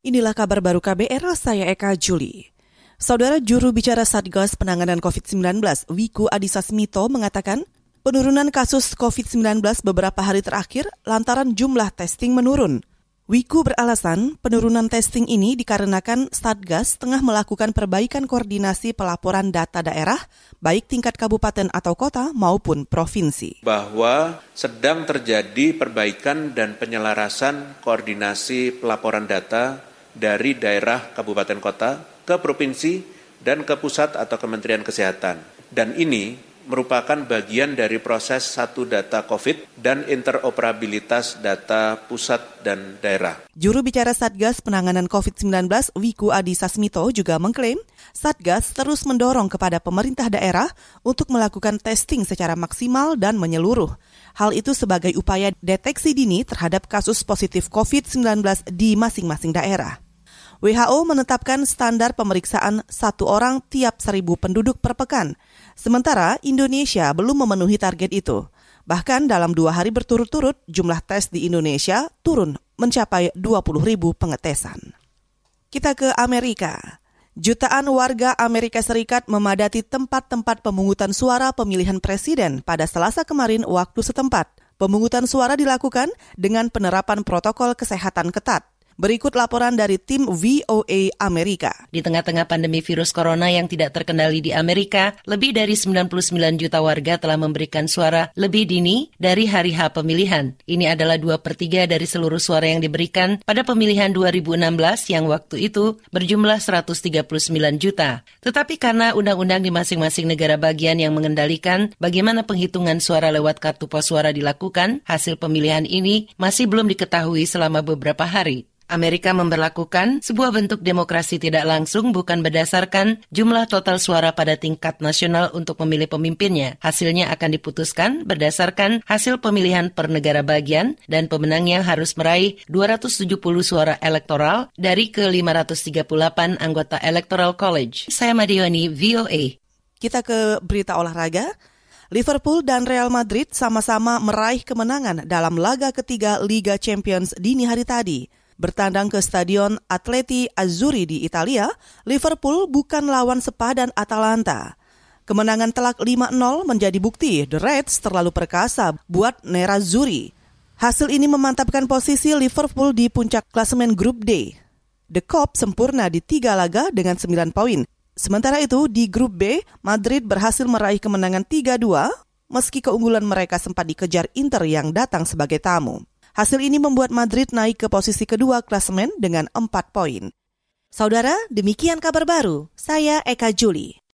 Inilah kabar baru KBR, saya Eka Juli. Saudara juru bicara Satgas Penanganan COVID-19, Wiku Adhisa Smito mengatakan, penurunan kasus COVID-19 beberapa hari terakhir lantaran jumlah testing menurun. Wiku beralasan penurunan testing ini dikarenakan Satgas tengah melakukan perbaikan koordinasi pelaporan data daerah, baik tingkat kabupaten atau kota maupun provinsi. Bahwa sedang terjadi perbaikan dan penyelarasan koordinasi pelaporan data dari daerah kabupaten kota ke provinsi dan ke pusat atau Kementerian Kesehatan. Dan ini merupakan bagian dari proses satu data COVID dan interoperabilitas data pusat dan daerah. Juru bicara Satgas Penanganan COVID-19 Wiku Adhisa Smito juga mengklaim Satgas terus mendorong kepada pemerintah daerah untuk melakukan testing secara maksimal dan menyeluruh. Hal itu sebagai upaya deteksi dini terhadap kasus positif COVID-19 di masing-masing daerah. WHO menetapkan standar pemeriksaan satu orang tiap seribu penduduk per pekan. Sementara Indonesia belum memenuhi target itu. Bahkan dalam dua hari berturut-turut, jumlah tes di Indonesia turun mencapai 20 ribu pengetesan. Kita ke Amerika. Jutaan warga Amerika Serikat memadati tempat-tempat pemungutan suara pemilihan presiden pada selasa kemarin waktu setempat. Pemungutan suara dilakukan dengan penerapan protokol kesehatan ketat. Berikut laporan dari tim VOA Amerika. Di tengah-tengah pandemi virus corona yang tidak terkendali di Amerika, lebih dari 99 juta warga telah memberikan suara lebih dini dari hari H pemilihan. Ini adalah dua per 3 dari seluruh suara yang diberikan pada pemilihan 2016 yang waktu itu berjumlah 139 juta. Tetapi karena undang-undang di masing-masing negara bagian yang mengendalikan bagaimana penghitungan suara lewat kartu pos suara dilakukan, hasil pemilihan ini masih belum diketahui selama beberapa hari. Amerika memperlakukan sebuah bentuk demokrasi tidak langsung bukan berdasarkan jumlah total suara pada tingkat nasional untuk memilih pemimpinnya. Hasilnya akan diputuskan berdasarkan hasil pemilihan per negara bagian dan pemenangnya harus meraih 270 suara elektoral dari ke 538 anggota Electoral College. Saya Madioni, VOA. Kita ke berita olahraga. Liverpool dan Real Madrid sama-sama meraih kemenangan dalam laga ketiga Liga Champions dini hari tadi. Bertandang ke Stadion Atleti Azzurri di Italia, Liverpool bukan lawan sepadan Atalanta. Kemenangan telak 5-0 menjadi bukti The Reds terlalu perkasa buat Nerazzurri. Hasil ini memantapkan posisi Liverpool di puncak klasemen grup D. The Cop sempurna di tiga laga dengan 9 poin. Sementara itu, di grup B, Madrid berhasil meraih kemenangan 3-2 meski keunggulan mereka sempat dikejar Inter yang datang sebagai tamu. Hasil ini membuat Madrid naik ke posisi kedua klasemen dengan 4 poin. Saudara, demikian kabar baru. Saya Eka Juli.